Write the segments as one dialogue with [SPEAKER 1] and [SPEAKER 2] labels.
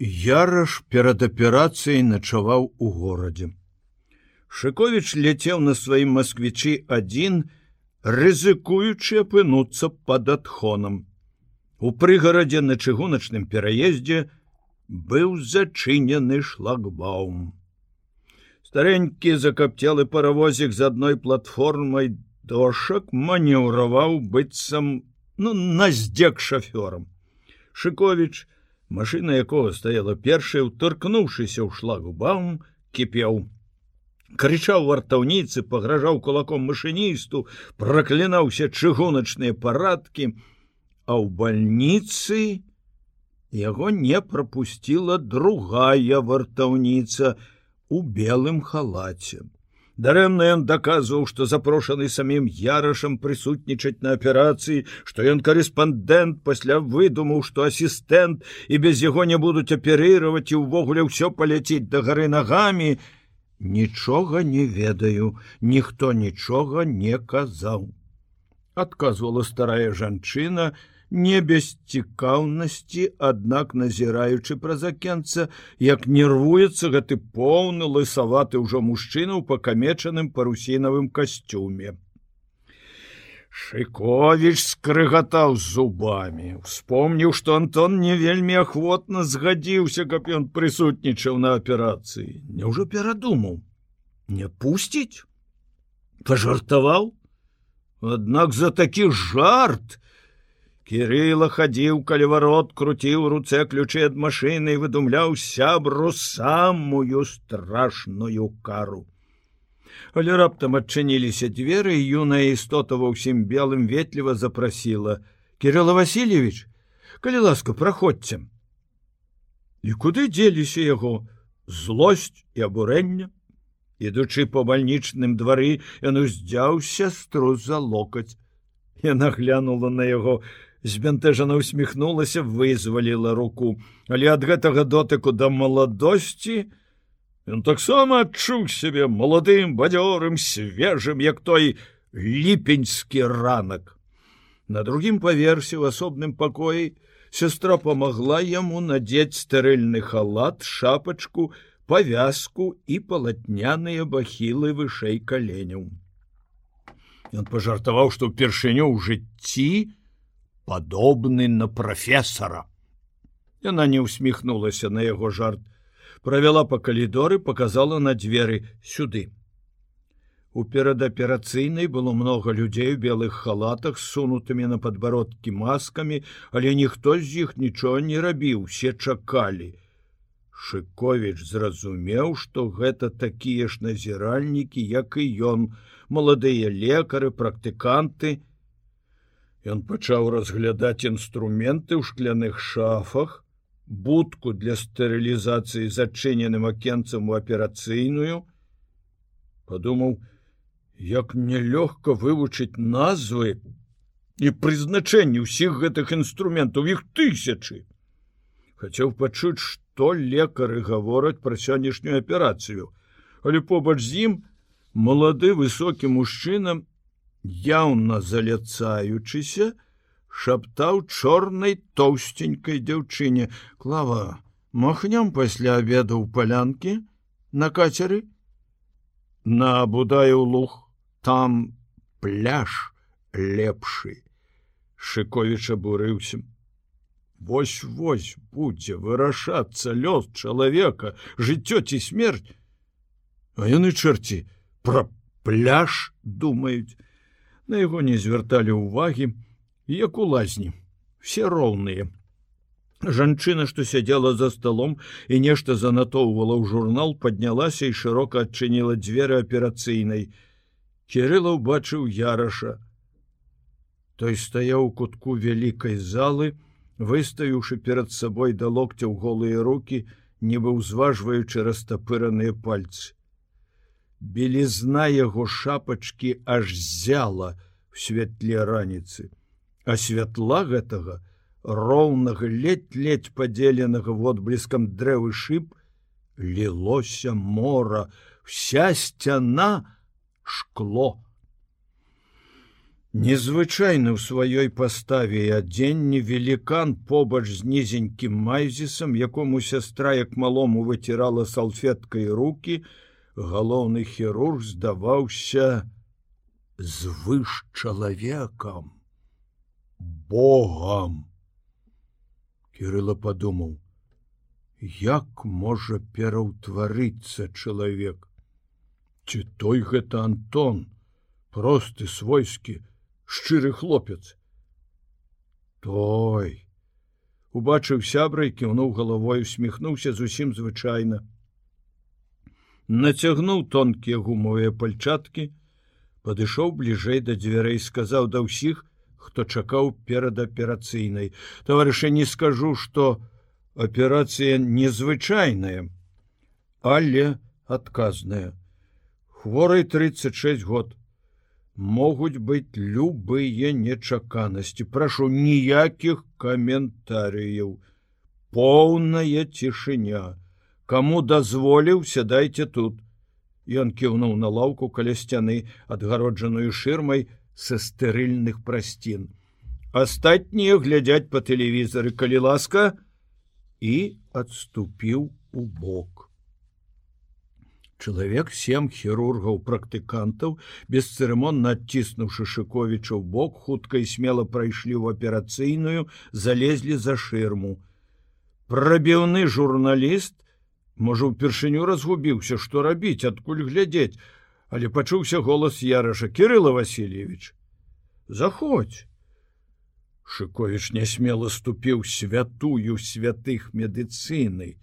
[SPEAKER 1] Яраш перад аперацыяй начаваў у горадзе. Шыковіч ляцеў на сваім масквічы адзін, рызыкуючы апынуцца пад адхонам. У прыгарадзе на чыгуначным пераездзе быў зачынены шлагбаум. Старэнькі закапцелы паравозік з адной платформай дошак манеўраваў быццам ну, наздзек шафёрам. Шыковіч, машина якога стаяла першая, утыркнуўшыся ў шлагбаум, кіпеў. Крычаў вартаўніцы пагражаў кулаком машыністу праклінаўся чыгуначныя парадкі а ў бальніцы яго не пропусціла другая вартаўніца у белым халаце дарэмна ён даказваў што запрошаны самім ярашам прысутнічаць на аперацыі што ён корэспандэнт пасля выдумаў што асістэнт і без яго не будуць аперыраваць і ўвогуле ўсё паляціць да гары нагамі нічога не ведаю ніхто нічога не казаў адказвала старая жанчына не без цікаўнасці аднак назіраючы праз акенца як нервуецца гэты поўны лысаваты ўжо мужчына ў пакамечаным парусінавым касцюме. Шковіч скрыгатаў зубамі, успомніў, што Антон не вельмі ахвотна згадзіўся, каб ён прысутнічаў на аперацыі. Няўжо перадумаў, не пусціць, пажартаваў, Аднак за такі жарт Кірыла хадзіў калі варот, круціў руцэ ключы ад машыны і выдумляў сябру самую страшную кару. Але раптам адчыніліся дзверы юная істота ва ўсім белым ветліва запрасіла кирилла васильевич калі ласка праходзьце і куды дзеліся яго злосць і абурэння ідучы по бальнічным двары ён уздзяў сястру за локаць яна глянула на яго збянтэжана усміхнулася вызваліла руку але ад гэтага дотыку да маладосці Ён таксама адчуў сябе маладым бадзёрым свежым як той ліпеньскі ранак. На другім паверсе ў асобным пакоі сестра памагла яму надзець стэрыльны халат, шапачку, павязку і палатняныя бахілы вышэй каленяў. Ён пажартаваў, што ўпершыню ў жыцці падобны на прафесара. Яна не ўсміхнулася на яго жарт, правяла по калідоры показала на дзверы сюды. У перадаперацыйнай было много людзей у белых халатах сунутымі на подбародкі маскамі але ніхто з іх нічого не рабіў все чакалі шыкович зразумеў что гэта такія ж назіральнікі як і ён. Маладыя лекары практыканты ён пачаў разглядаць інструменты ў шкляных шафах будку для стэрылізацыі зачыненым акенцам у аперацыйную. Подумаў як нелёгка вывучыць назвы і прызначэнне ўсіх гэтых інструментаў іх тысячы. Хацеў пачуць што лекары гавораць пра сённяшнюю аперацыю. Але побач з ім малады высокі мужчына яўна заляцаючыся шаптаў чорнай тоўсценькай дзяўчыне клава махнём пасля обеду ў палянкі на кацеры? На будаю лух там пляж лепшы шыковіч абурыўся. Вось вось будзе вырашацца лёс чалавека жыццё ці смерць. А яны чэрці пра пляж думаюць на яго не звярталі ўвагі як у лазні. Все роўныя. Жанчына што сядзела за столом і нешта занатоўвала ў журнал поднялася і шырока адчыніла дзверы аперацыйнай. Кирилла убачыў яраша. Той стаяў у кутку вялікай залы выставіўшы перад сабой да локця ў голыя руки нібы ўзважваючы растапыраныя пальцы белізна яго шапачки аж зяла в светле раніцы а святла гэтага роўнага ледь-ледь падзеленага водблескам дрэвы шып лілося мора вся сцяна шкло. Незвычайны ў сваёй паставе і адзенні велікан побач з нізенькім майзісам, якому сястра як малому выцірала салфеткай руки, галоўны хірург здаваўся звыш чалавекам Богам. Кірыла падумаў: як можа пераўтварыцца чалавек? Ці той гэта Антон, просты свойскі, шчыры хлопец той убачыў сябра і кіўнуў галавой усміхнуўся зусім звычайна нацягнуў тонкія гумовыя пальчаткі падышоў бліжэй да дзвярэй сказаў да ўсіх хто чакаў перад аперацыйнай таварыша не скажу что аперацыя незвычайная але адказная. Хворай 36 год. Могуць быць любыя нечаканасці. Прашу ніякіх каментарыяў. Поўная цішыня кому дазволіўся дайте тут. Ён кіўнуў на лаўку каля сцяны адгароджаную шырмай са стэрыльных прасцін астатнія глядзяць по тэлевізары калі ласка. І адступіў у бок. Чалавек сем хірургаў практыкантаў бесцырымонна адціснуўшы шыковіча ў бок хутка і смела прайшлі ў аперацыйную залезлі за шырму прабіўны журналіст можа упершыню разгубіўся што рабіць адкуль глядзець але пачуўся голас яраша кирилла васильевич заходь шыковіч нясмела ступіў святую святых медыцынай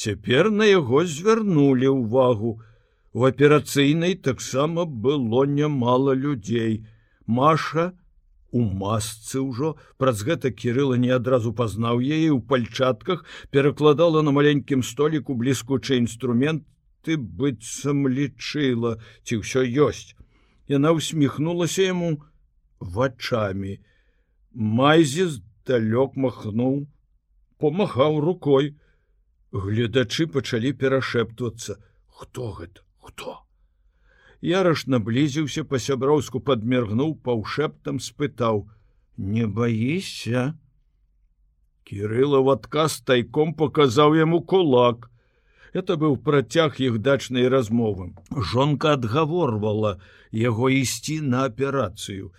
[SPEAKER 1] Цяпер на яго звярнулі ўвагу. У аперацыйнай таксама было нямала людзей. Маша у масцы ўжо праз гэта кірыла не адразу пазнаў яе ў пальчатках, перакладала на маленькім століку бліскучы інструмент, ты быццам лічыла, ці ўсё ёсць. Яна усміхнулася яму вачами. Майзі здалёк махнуў, помахаў рукой, Гледачы пачалі перашэптвацца: хто гэта хто Яраш наблізіўся па-сяброўску падміргнуў паўшэптам спытаў: не баішся Кірылаў адказ тайком паказаў яму кулак. Это быў працяг іх дачнай размовы. Жонка адгаворвала яго ісці на аперацыю.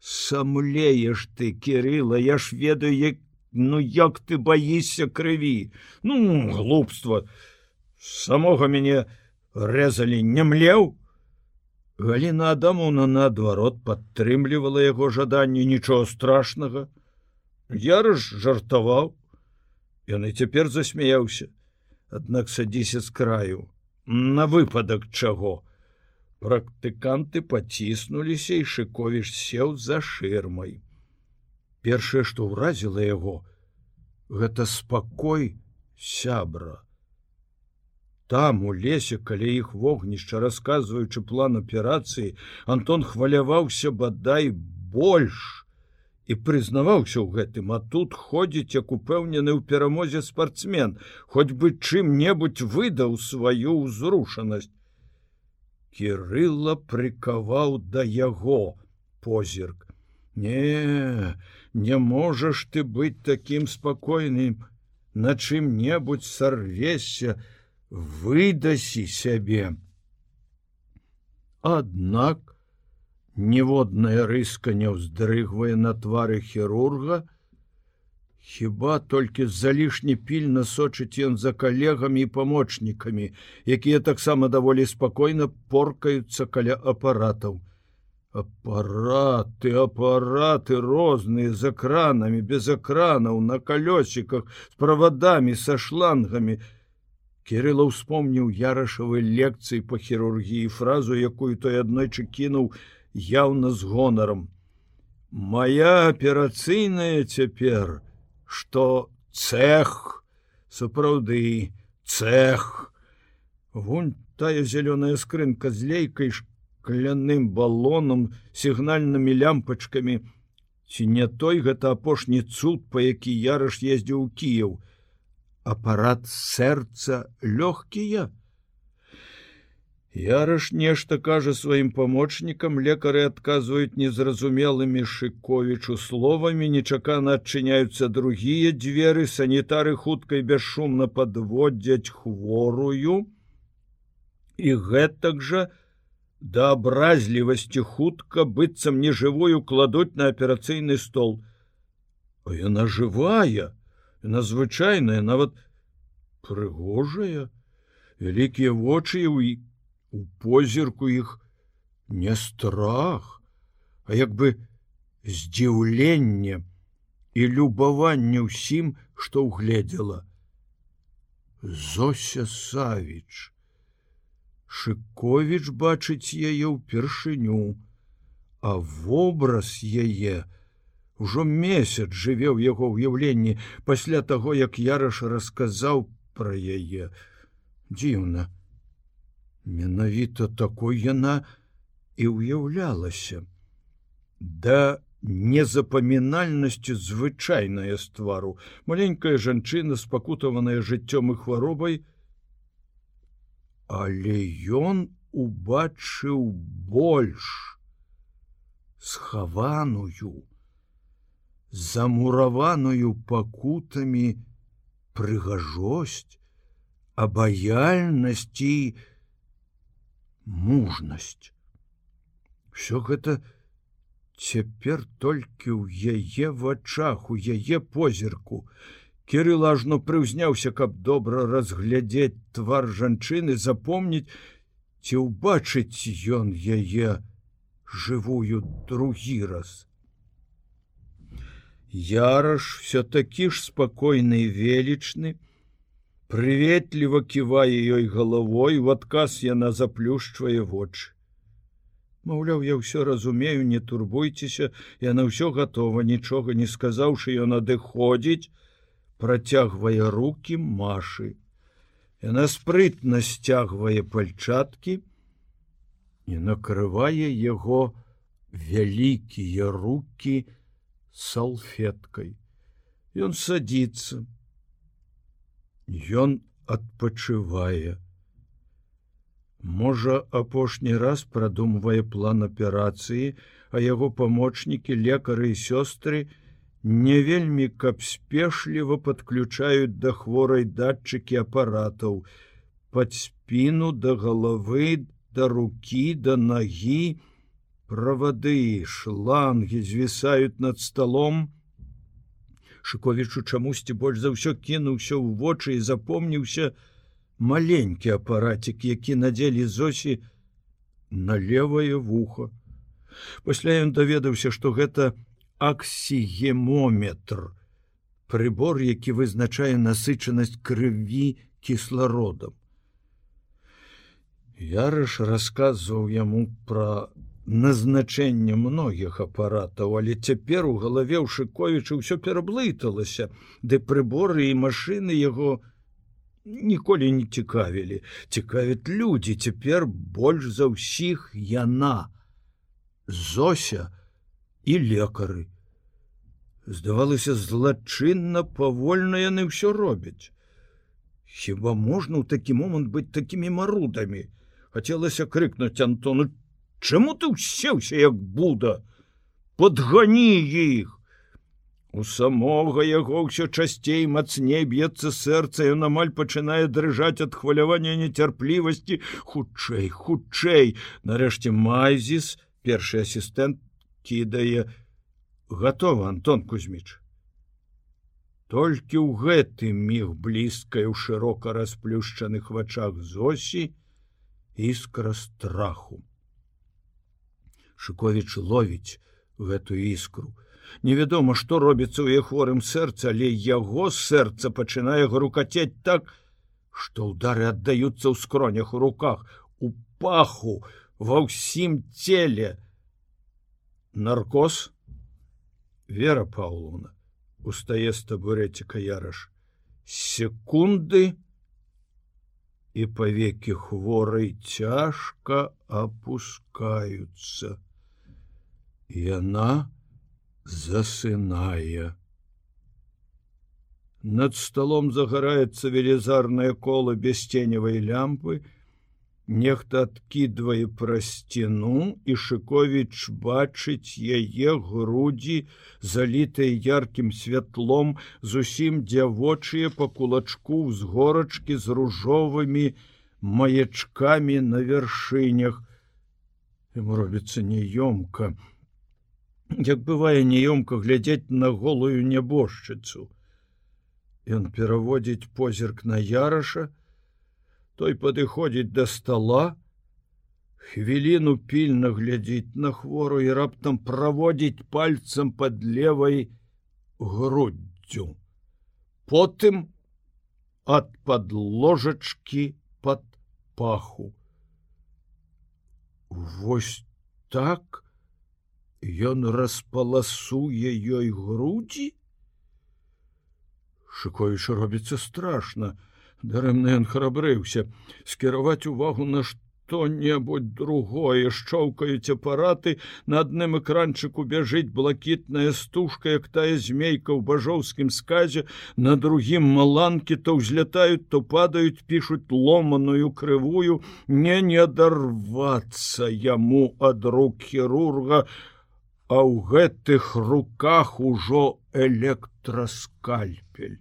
[SPEAKER 1] Самлееш ты, Кірыла, я ж ведаю, як Ну як ты боишься крыві ну глупства самога мяне рэзалі не млеў Галіна адамуна наадварот падтрымлівала яго жаданне нічого страшнага. Я ж жартаваў Ён і цяпер засмяяўся. Аднак садзіся з краю. На выпадак чаго? Практыканты паціснуліся і шыковіш сеў за шырмай. Першае што ўразіла яго гэта спакой сябра там у лесе каля іх вогнішча расказваючы план аперацыі антон хваляваўся бадай больш і прызнаваўся ў гэтым а тут ходзіць як упэўнены ў перамозе спартсмен хоць бы чым-небудзь выдаў сваю ўзрушанасць. Кирилла прыкаваў да яго позірк. Не не можаш ты быць таким спакойным на чым-небудзь сарвесся выдасі сябе аднак ніводная рыска не ўздрыгвае на твары хірурга хіба толькі залішне пільна сочыць ён за калегамі і памочнікамі якія таксама даволі спакойна поркаюцца каля апаратаў. Апараты апараты розныя з экранамі без экранаў на калёсіках з правадамі са шлангамі кирилла успомніў ярашавы лекцыі по хірургіі фразу якую той аднойчы кінуў яўна з гонарам моя аперацыйная цяпер что цех сапраўды цех вунь тая зялёная скрынка з лейкай шка кляным балоном сігнальнымі лямпачкамі ці не той гэта апошні цуд по які яраш ездзіў у кіяў апарат сэрца лёгкія Яраш нешта кажа сваім памочнікам, лекары адказваюць незразумелымі шыковічу словамі, нечакана адчыняюцца другія дзверы, санітары хуткай бесшумна падводзяць хворую. І гэтак жа да абразлівасці хутка быццам нежывую кладуць на аперацыйны стол. А яна жывая, надзвычайная, нават прыгожая, вялікія вочы іх у позірку іх не страх, а як бы здзіўленне і любаванне ўсім, што ўгледзела. Зося Савіч. Шыковіч бачыць яе ўпершыню, а вобраз яе ўжо месяц жыве ў яго ўяўленні пасля таго, як Яраш расказаў пра яе. Дзіўна, Менавіта такой яна і ўяўлялася. Да незапамінальнасці звычайная з твару, маленькая жанчына спакутаваная жыццём і хваробай, Але ён убачыў больш. Схаваную, замураваную пакутамі прыгажосць, абаяльнасці, мужнасць. Всё гэта цяпер толькі ў яе вачах, у яе позірку. Кіры лажно прыўзняўся, каб добра разглядзець твар жанчыны, запомніць, ці ўбачыць ён яе жывую другі раз. Яраш все такі ж спакойны велічны, прыветліва ківае ёй галавой в адказ яна заплюшчвае вочы Маўляў я ўсё разумею не турбуйцеся яна ўсё готова нічога не сказаўшы ён адыходзіць працягвае руки машы яна спрытна сцягвае пальчаткі і накрывае яго вялікія руки салфеткай ён садится. Ён адпачывае. Можа, апошні раз прадумвае план аперацыі, а яго памочнікі, лекары і сёстры не вельмі каб спешліва падключаюць да хворай датчыкі апаратаў, пад спіну да галавы, да рукі, да нагі, правады, шланги звісаюць над сталом, Шковічу чамусьці больш за ўсё кінуўся ў вочы і запомніўся маленькі апаратик, які надзелі зосі на левое вухо. Пасля ён даведаўся, што гэта аксігемометр, прыбор, які вызначае насычанасць крыві кіслародам. Ярыш расказваў яму пра назначэнне многіх апаратаў, але цяпер у галаве ў шыковічы ўсё пераблыталася, ды прыборы і машыны яго ніколі не цікавілі. Цікавяць людзі цяпер больш за ўсіх яна, Зося і лекары. Здавалася, злачынна павольна яны ўсё робяць. Хіба можна ў такі момант быць такімі марудамі? Хацелася крыкнуць Антону Чаму ты ўсеўся як буда? Подгані іх. У самога яго ўсё часцей мацней б'ецца сэрца ён амаль пачынае дрыжаць ад хвалявання нецярплівасці. Хутчэй хутчэй нарэшце майзіс першы асістэнт кідае. Готова антон кузьміч. Толькі ў гэтым міг блізкай у шырока расплюшчаных вачах зосі іскра страху Шковіч ловіць гэтую іскру. Невядома, што робіцца ў яе хворым сэрца, але яго сэрца пачынае грукацець так, што ўдары аддаюцца ў скронях у руках, у паху, ва ўсім целе. Наркоз Вера Паўловна устае з табурэціка яраш. секунды і павекі хворай цяжка опускаюцца. Яна засынае. Над столом загараецца велізарнае кола без ценевай лямпы. Нехта адкідвае пра сцену і Шковіч бачыць яе грудзі, залітыя яркім святлом, зусім дзявочыя па кулачку з горачкі з ружовымі маячкамі на вяршынях. Ім робіцца неёмка. Як бывае неёмка глядзець на голую нябожчыцу. Ён пераводзіць позірк на яраша, той падыходзіць да стола хвіліну пільна глядзіць на хвору і раптам праводзіць пальцам под левой груддзю потым ад подложачки под паху Вось так ён распаласуе ёй грудзі? Шковіч робіцца страшно дарэмна ён храбрыўся скіраваць увагу на што-небудзь другое. Шчоўкаюць апараты. На адным экранчыку бяжыць блакітная стужка як тая змейка ў бажоўскім сказе. На другім маланкі то ўзлятаюць то падаюць пішуць ломаную крывую. Не не адарвацца яму ад рук хірурга а ў гэтых руках ужо электраскальпель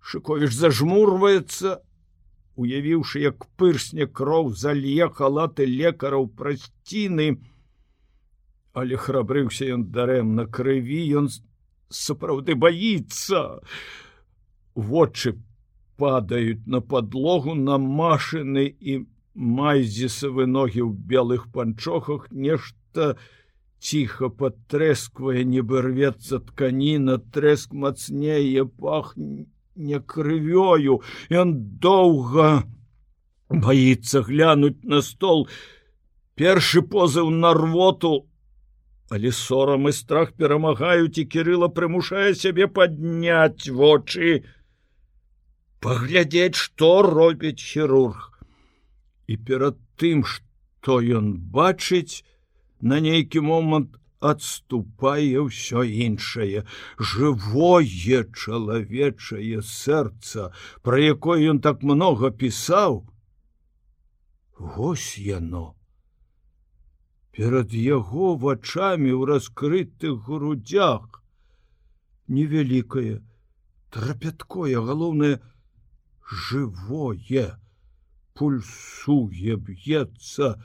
[SPEAKER 1] Шковіш зажмурваецца, уявіўшы, як пырсне кроў залье халаты лекараў прасціны, але храбрыўся ён дарэмна крыві, ён сапраўды баіцца. Вочы падаюць на падлогу на машыны і майзісавы ногі ў белых панчохах нешта ціха падтрэсквае, нібы рвецца тканіна, трэск мацнее пахне не крывёю ён доўга боится глянуть на стол. Першы позыў на рвоту. Але сорам і страх перамагаюць і кирилла прымушае сябе падняць вочы паглядзець што робіць хірург і перад тым што ён бачыць на нейкі момант адступае ўсё іншае. Жывое чалавечае сэрца про якое ён так много пісаў. Вось яно. Перад яго вачами ў раскрытых грудях невялікае трапяткое галоўнае жывое. Пульсуе б'ецца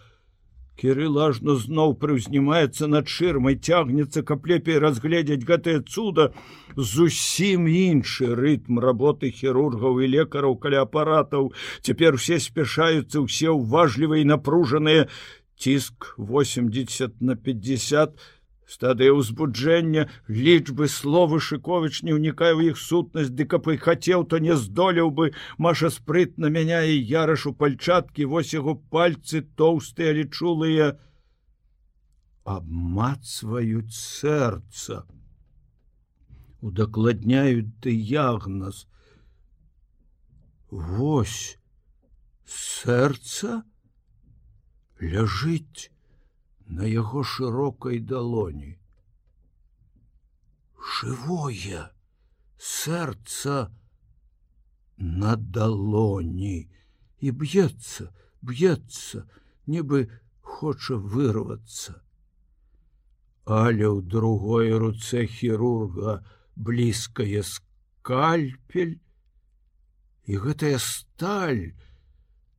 [SPEAKER 1] на Кірылажно зноў прыўзнімаецца над шырмай, цягнецца, каб лепей разгледзець гэтае цуда. Зусім іншы рытм работы хірургаў і лекараў каля апаратаў. Цяпер усе спяшаюцца ўсе ўважлівыя і напружаныя. Ціск 80 на 50 стадыя ўзбуджэння лічбы словы шыковіч не ўнікае ў іх сутнасць ды каб і хацеў то не здолеў бы. Маша спрытна мяняе ярашу пальчаткі вось яго пальцы тоўстыя лічулыя абмацваюць сэрца. Удакладняюць дыягназ. Вось сэрца ляжыць на яго шырокай далоні. Жывое сэрца на далоні і б'ецца, б'ецца, нібы хоча вырвацца. Але ў другой руцэ хірурга блізкае скальпель, і гэтая сталь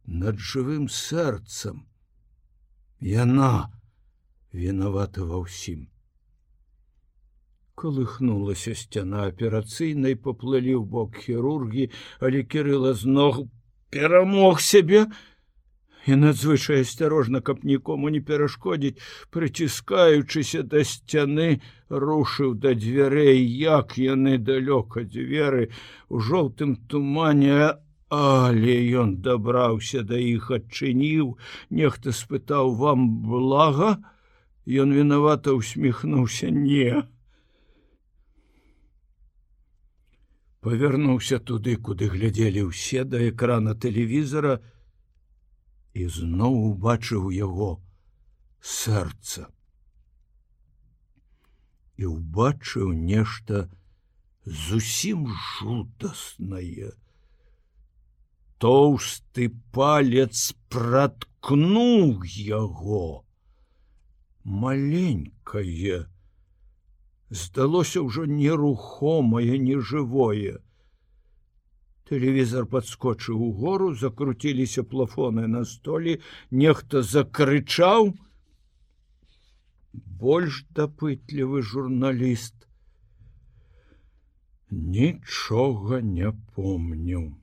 [SPEAKER 1] над жывым сэрцам. Яна, вінаваты ва ўсім. Колыхнулася сцяна аперацыйнай поплылі ў бок хірургі, але кирыла з ног перамог сябе. І надзвычай асцярожна, каб нікому не перашкодзіць, прыціскаючыся да сцяны, рушыў да дзвярэй, як яны далёка дзверы у жоўтым тумане, але ён дабраўся да іх адчыніў, нехта спытаў вам блага, Ён вінавата усміхнуўся не. Павярнуўся туды, куды глядзелі ўсе да экрана тэлевізара і зноў убачыў яго сэрца. І убачыў нешта зусім жудаснае. тоўсты палец праткнуў яго маленькае. Здалося ўжо нерухомае нежывое. Тэлевізор подскочыў у гору закруціліся плафоны на столі нехта закрычаў. Больш дапытлівы журналіст нічога не помню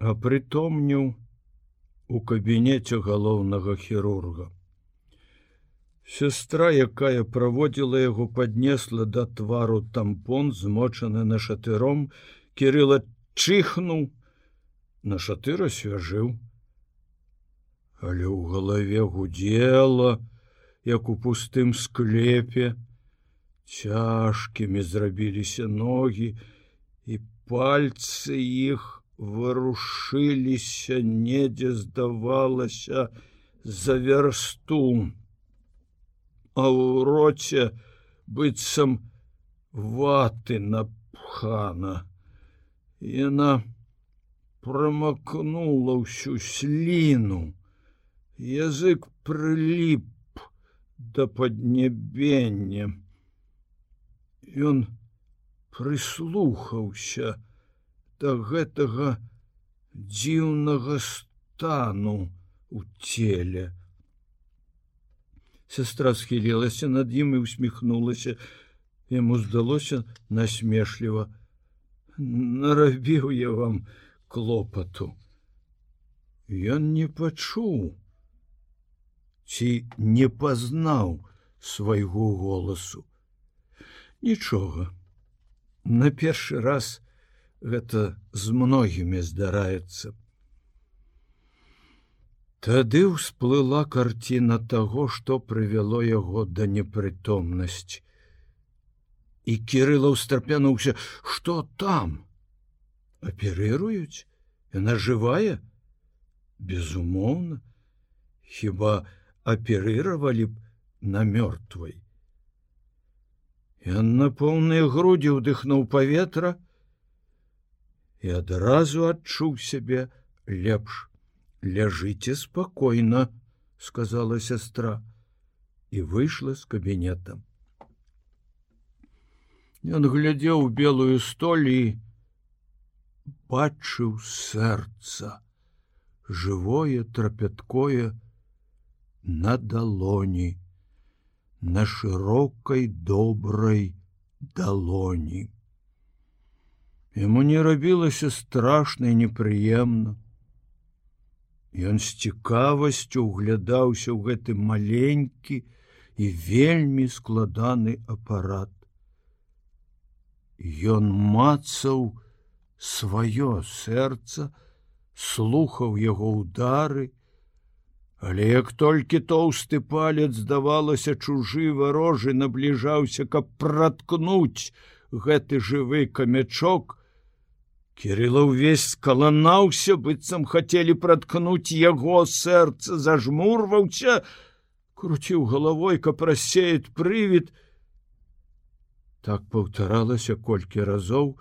[SPEAKER 1] а прытомніў у кабінеце галоўнага хірурга. Сестра, якая праводзіла яго, паднесла да твару тампон, змочаны на шатыром, Кірыла чыхнуў, на шатыра свяжыў. Але ў галаве гудзела, як у пустым склепе, цяжкімі зрабіліся ногі, і пальцы іх варушыліся, недзе здавалася за вярстум а ў роце быццам ваты напхана. Яна прамакнула ўсю сліну. Язык прыліп да паднебення. Ён прыслухаўся да гэтага дзіўнага стану у целе. Сестра схілілася над ім і усміхнулася. Яму здалося насмешліва. Нарабіў я вам клопату. Ён не пачуў ці не пазнаў свайго голасу. Нічога. На першы раз гэта з многімі здараецца Тады ўсплыла карціна таго, што прывяло яго да непрытомнасці. І кірыла ўстрапянуўся, што там? Аперыруюць, Яна жывая? Безумоўна, хіба аперыравалі б на мёртвай. Ён на поўныя грудзі ўдыхнуў паветра і адразу адчуў сябе лепш ляжыце спокойно сказала сестра і выйшла з кабінета ён глядзеў белую столі бачыў сэрца жывое трапяткое на далоні на шырокай добрай далоні Яму не рабілася страшна і непрыемна Ён з цікавасцю углядаўся ў гэты маленькі і вельмі складаны апарат. Ён мацаў сваё сэрца, слухаў яго ўдары, але як толькі тоўсты палец здавалася чужы варожы набліжаўся, каб праткнуць гэты жывы камячок, Кирилла ўвесь скаланаўся, быццам хацелі праткнуць яго сэрца, зажмурваўся, круціў галавой, каб рассеет прывід. Так паўтаралася колькі разоў,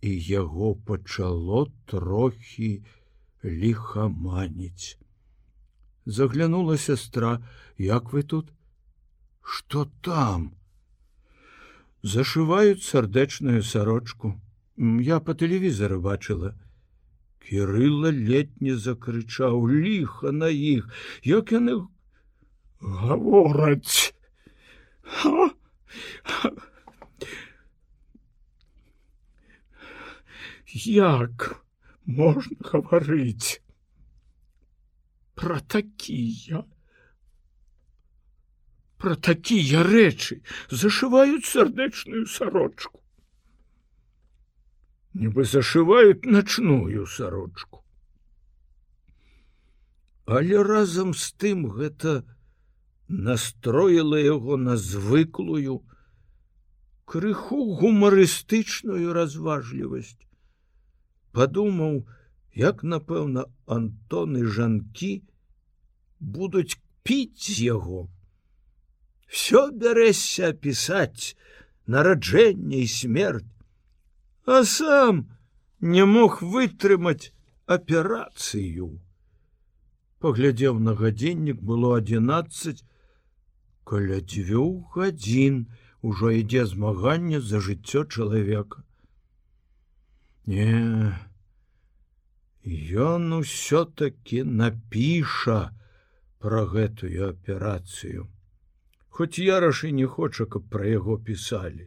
[SPEAKER 1] і яго пачало трохі лихаманіць. Заглянула сестра, як вы тут? Што там? Зашываюць сардэчную сарочку я по тэлевізору бачыла кирилла летне закрычаў ліха на іх як яны гавораць як можна гаварыць про такія про такія рэчы зашываюць сардэчную сарочку Нібы зашиваюць начную сарочку. Але разам з тым гэта настроіла яго на звыклую, крыху гумарыстычную разважлівасць. Падумаў, як, напэўна, Антоны жанкі будуць піць з яго. Всё бярэся пісаць нараджэнне і смерть а сам не мог вытрымаць аперацыю. Паглядзеў на гадзіннік было 11 каля дзвюх гадзін ужо ідзе змаганне за жыццё чалавека. Не Ён усё-таки напіша пра гэтую аперацыю. Хоць яраш і не хоча, каб пра яго пісалі.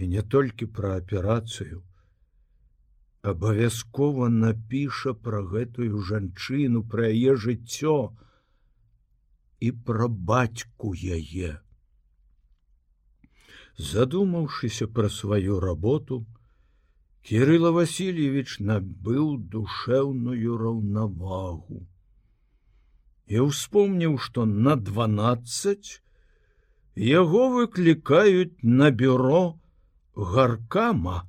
[SPEAKER 1] І не толькі пра аперацыю, абавязкова напіша пра гэтую жанчыну пра яе жыццё і пра бацьку яе. Задумаўшыся пра сваю работу, Кирилла Васильевич набыў душэўную раўнавагу і успомніў, што на 12 яго выклікаюць на бюро гаркама,